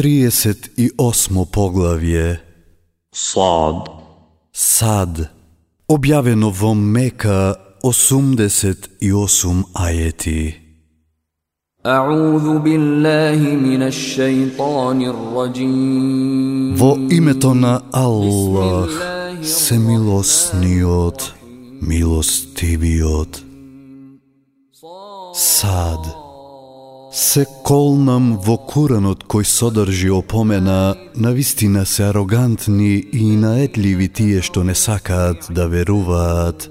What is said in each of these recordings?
38 поглавје. Сад. Сад објавено во Мека 88 ајети. Аузу биллахи мина шейтани раджим Во името на Аллах се милосниот милостивиот. Сад. Се колнам во Куранот кој содржи опомена, навистина се арогантни и наетливи тие што не сакаат да веруваат.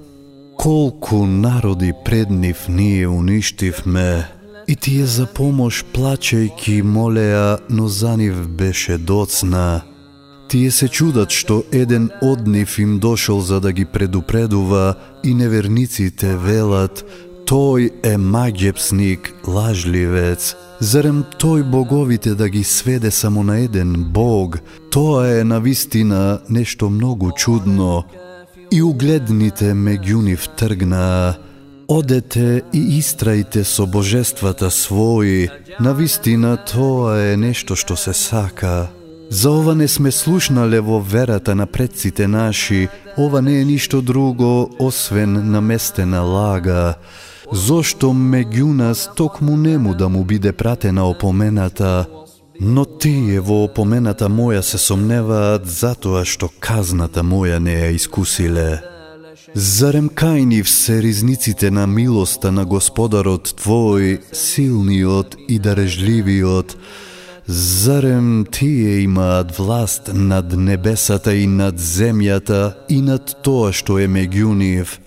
Колку народи пред нив ние уништивме, и тие за помош плачејки молеа, но за нив беше доцна. Тие се чудат што еден од нив им дошол за да ги предупредува и неверниците велат Тој е маѓепсник, лажливец. Зарем тој боговите да ги сведе само на еден бог? Тоа е навистина нешто многу чудно. И угледните меѓу нив тргнаа. Одете и истраите со божествата своји. Навистина тоа е нешто што се сака. За ова не сме слушнале во верата на предците наши, ова не е ништо друго освен наместена лага. Зошто меѓу нас токму нему да му биде пратена опомената, но тие во опомената моја се сомневаат затоа што казната моја не ја искусиле. Зарем кајнив се ризниците на милоста на Господарот Твој, силниот и дарежливиот, Зарем тие имаат власт над небесата и над земјата и над тоа што е меѓу нив?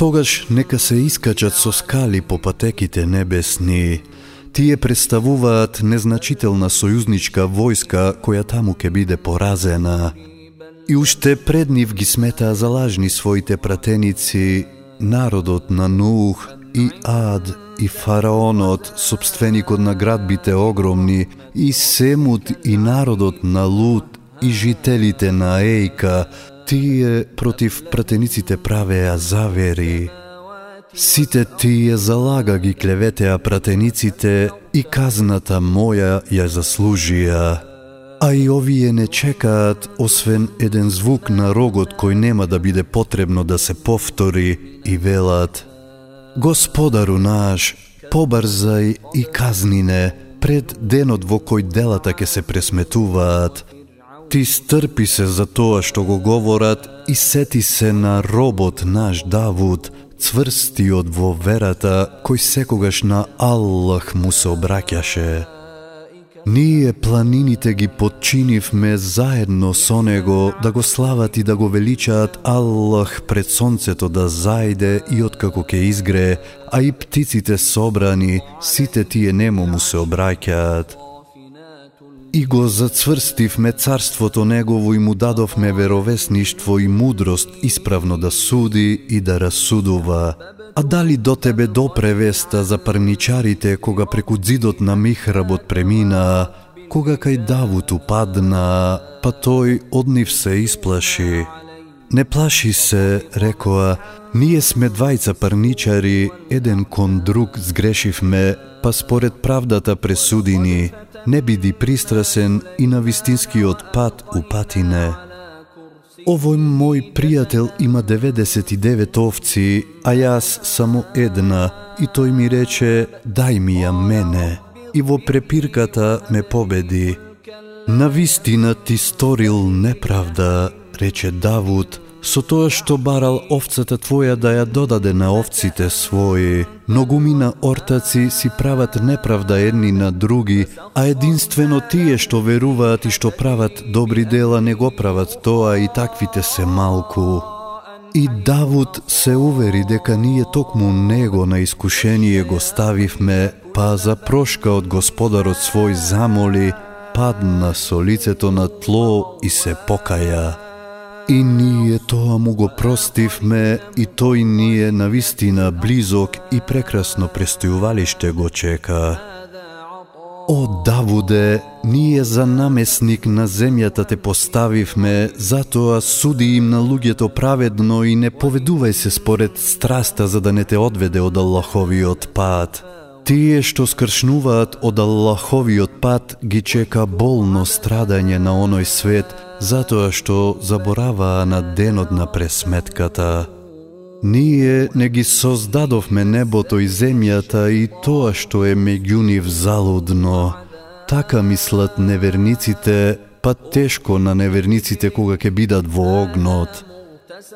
Тогаш нека се искачат со скали по патеките небесни. Тие представуваат незначителна сојузничка војска која таму ќе биде поразена. И уште пред нив ги сметаа за лажни своите пратеници, народот на Нух и Ад и фараонот, собственикот на градбите огромни, и Семут и народот на Лут и жителите на Ејка, тие против пратениците правеа завери. Сите тие залага ги клеветеа пратениците и казната моја ја заслужија. А и овие не чекаат освен еден звук на рогот кој нема да биде потребно да се повтори и велат Господару наш, побрзај и казнине пред денот во кој делата ќе се пресметуваат. Ти стрпи се за тоа што го говорат и сети се на робот наш Давуд, цврстиот во верата, кој секогаш на Аллах му се обраќаше. Ние планините ги подчинивме заедно со него да го слават и да го величаат Аллах пред сонцето да зајде и откако ќе изгрее, а и птиците собрани, сите тие нему му се обраќаат. И го зацврстивме царството негово и му дадовме веровесништво и мудрост исправно да суди и да расудува. А дали до тебе допре веста за парничарите кога преку зидот на Михработ премина, кога кај Давут упадна, па тој од нив се исплаши. Не плаши се, рекоа, ние сме двајца парничари, еден кон друг сгрешивме, па според правдата пресудини, не биди пристрасен и на вистинскиот пат упатине. Овој мој пријател има 99 овци, а јас само една, и тој ми рече, дај ми ја мене. И во препирката ме победи. На вистина ти сторил неправда, рече Давуд, со тоа што барал овцата твоја да ја додаде на овците своји. Многумина ортаци си прават неправда едни на други, а единствено тие што веруваат и што прават добри дела не го прават тоа и таквите се малку. И Давуд се увери дека ние токму него на искушение го ставивме, па за прошка од господарот свој замоли, падна со лицето на тло и се покаја. И ние тоа му го простивме и тој ние на вистина близок и прекрасно престојувалиште го чека. О, Давуде, ние за намесник на земјата те поставивме, затоа суди им на луѓето праведно и не поведувај се според страста за да не те одведе од Аллаховиот пат тие што скршнуваат од Аллаховиот пат ги чека болно страдање на оној свет, затоа што забораваа на денот на пресметката. Ние не ги создадовме небото и земјата и тоа што е меѓу нив залудно. Така мислат неверниците, па тешко на неверниците кога ќе бидат во огнот.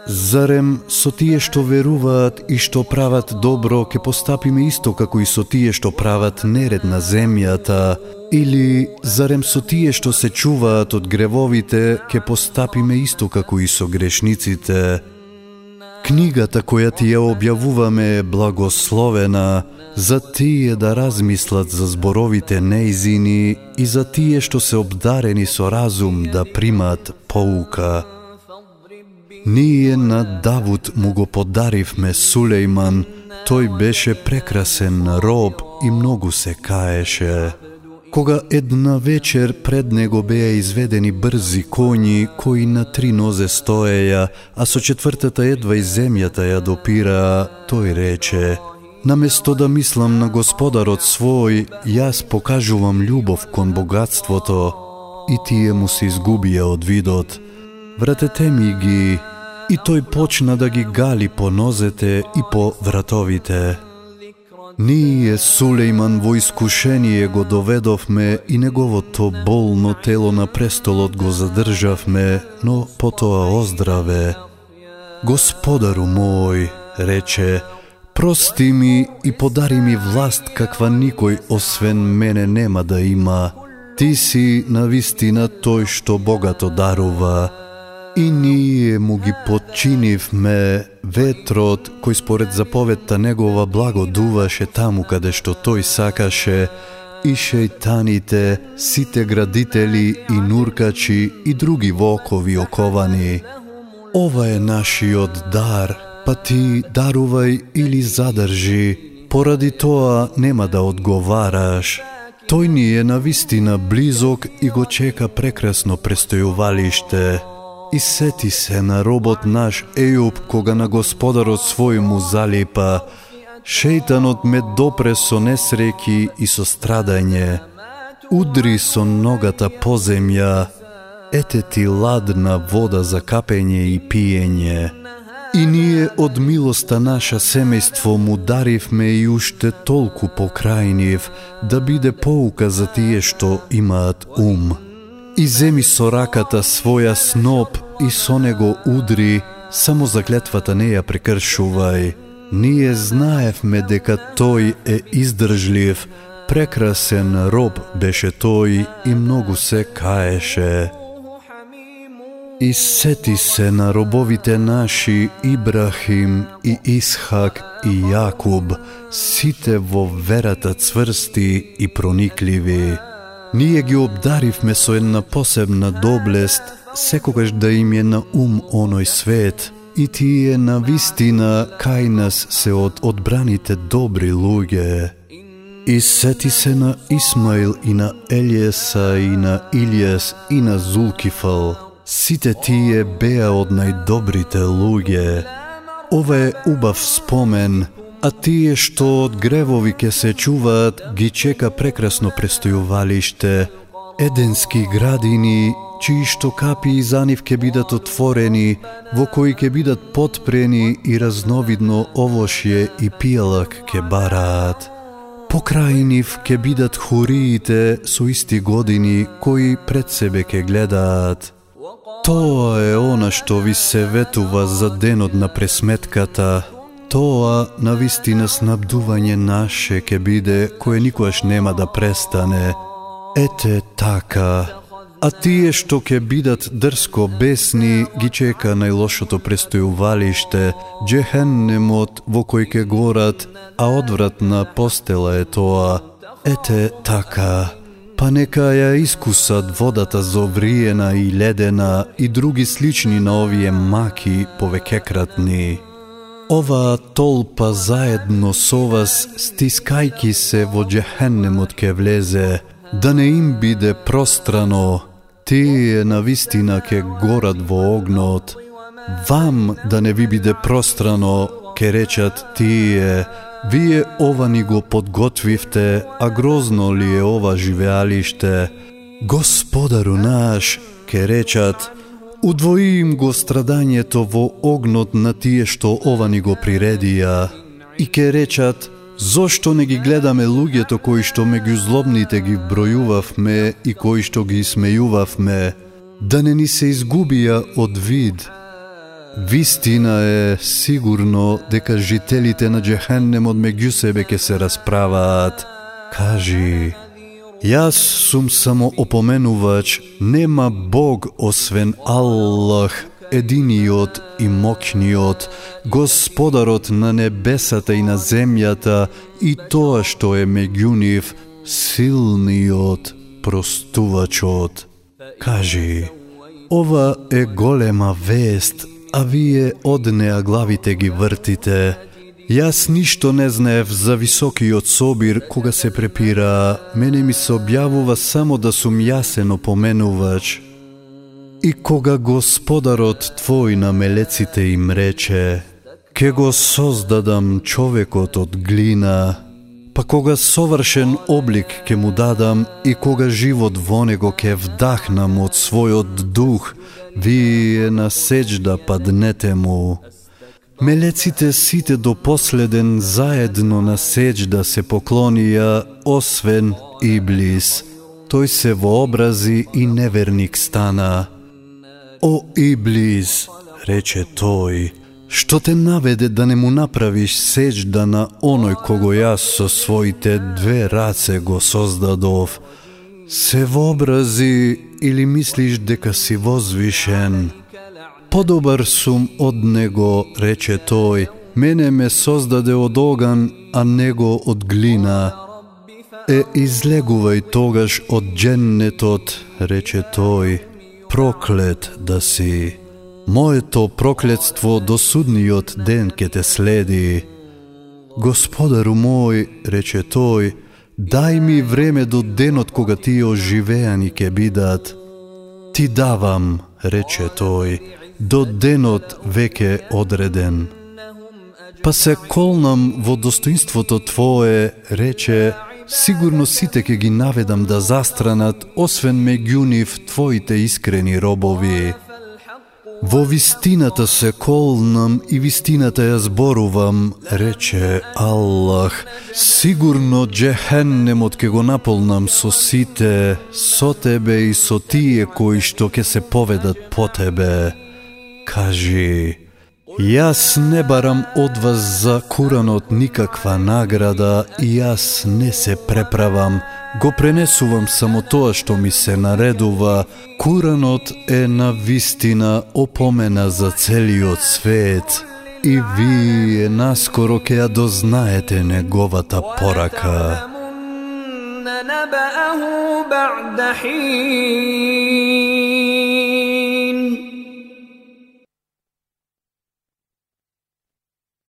Зарем со тие што веруваат и што прават добро ке постапиме исто како и со тие што прават неред на земјата, или зарем со тие што се чуваат од гревовите ке постапиме исто како и со грешниците? Книгата која ти ја објавуваме е благословена за тие да размислат за зборовите неизини и за тие што се обдарени со разум да примат поука. Ние на Давуд му го подаривме Сулейман, тој беше прекрасен роб и многу се каеше. Кога една вечер пред него беа изведени брзи коњи кои на три нозе стоеја, а со четвртата едва и земјата ја допираа, тој рече Наместо да мислам на господарот свој, јас покажувам љубов кон богатството, и тие му се изгубија од видот. Вратете ми ги, и тој почна да ги гали по нозете и по вратовите. Ние Сулейман во искушение го доведовме и неговото болно тело на престолот го задржавме, но потоа оздраве. Господару мој, рече, прости ми и подари ми власт каква никој освен мене нема да има. Ти си на вистина тој што богато дарува. И ние му ги подчинивме ветрот кој според заповедта негова благо дуваше таму каде што тој сакаше и шејтаните, сите градители и нуркачи и други вокови оковани. Ова е нашиот дар, па ти дарувај или задржи, поради тоа нема да одговараш. Тој ни е на вистина близок и го чека прекрасно престојувалиште. И сети се на робот наш Ејуб кога на господарот свој му залипа. Шејтанот ме допре со несреки и со страдање. Удри со ногата по земја. Ете ти ладна вода за капење и пиење. И ние од милоста наша семејство му даривме и уште толку покрајнив, да биде поука за тие што имаат ум. И земи со раката своја сноп и со него удри, само заклетвата не ја прекршувај. Ние знаевме дека тој е издржлив, прекрасен роб беше тој и многу се каеше. И сети се на робовите наши Ибрахим и Исхак и Јакуб, сите во верата цврсти и проникливи. Ние ги обдаривме со една посебна доблест, секогаш да им е на ум оној свет, и тие на вистина кај нас се од одбраните добри луѓе. И сети се на Исмаил и на Елиеса и на Илиас и на Зулкифал. Сите тие беа од најдобрите луѓе. Ова е убав спомен, а тие што од гревови ке се чуваат, ги чека прекрасно престојувалиште, еденски градини, чии што капи и за нив ке бидат отворени, во кои ке бидат подпрени и разновидно овошје и пијалак ке бараат. Покрај нив ке бидат хуриите со исти години кои пред себе ке гледаат. Тоа е она што ви се ветува за денот на пресметката, Тоа на вистина снабдување наше ке биде кое никогаш нема да престане. Ете така, а тие што ке бидат дрско бесни ги чека најлошото престојувалиште, джехеннемот во кој ке горат, а одвратна постела е тоа. Ете така, па нека ја искусат водата зовриена и ледена и други слични на овие маки повекекратни. Оваа толпа заедно со вас, стискајки се во джехеннемот ке влезе, да не им биде пространо, тие на вистина ке горат во огнот. Вам да не ви биде пространо, ке речат тие, Вие ова ни го подготвивте, а грозно ли е ова живеалиште? Господару наш, ке речат, удвои им го страдањето во огнот на тие што ова ни го приредија. И ке речат, зошто не ги гледаме луѓето кои што меѓу злобните ги бројувавме и кои што ги смејувавме, да не ни се изгубија од вид. Вистина е сигурно дека жителите на Джехеннемот меѓу себе ке се расправаат. Кажи, јас сум само опоменувач, нема Бог освен Аллах, единиот и мокниот, Господарот на небесата и на земјата и тоа што е меѓу нив, силниот простувачот. Кажи, ова е голема вест, а вие од неа главите ги вртите. Јас ништо не знаев за високиот собир кога се препира, мене ми се објавува само да сум јасен опоменувач. И кога господарот твој на мелеците им рече, ке го создадам човекот од глина, па кога совршен облик ке му дадам и кога живот во него ке вдахнам од својот дух, вие на сеџда паднете му. Мелеците сите до последен заедно на сеџда се поклонија, освен Иблис. Тој се вообрази и неверник стана. О Иблис, рече тој, што те наведе да не му направиш сеџда на оној кого јас со своите две раце го создадов, се вообрази или мислиш дека си возвишен? Подобар сум од него, рече тој, мене ме создаде од оган, а него од глина. Е, излегувај тогаш од дженнетот, рече тој, проклет да си. Моето проклетство до судниот ден ке те следи. Господару мој, рече тој, Дај ми време до денот кога тие оживеани ке бидат. Ти давам, рече тој, до денот веќе одреден. Па се колнам во достоинството Твое, рече, сигурно сите ке ги наведам да застранат, освен меѓу нив Твоите искрени робови. Во вистината се колнам и вистината ја зборувам, рече Аллах. Сигурно джехеннемот ке го наполнам со сите, со тебе и со тие кои што ке се поведат по тебе. Кажи, Јас не барам од вас за Куранот никаква награда и јас не се преправам, го пренесувам само тоа што ми се наредува. Куранот е на вистина опомена за целиот свет и вие наскоро ќе ја дознаете неговата порака. نبأه بعد حين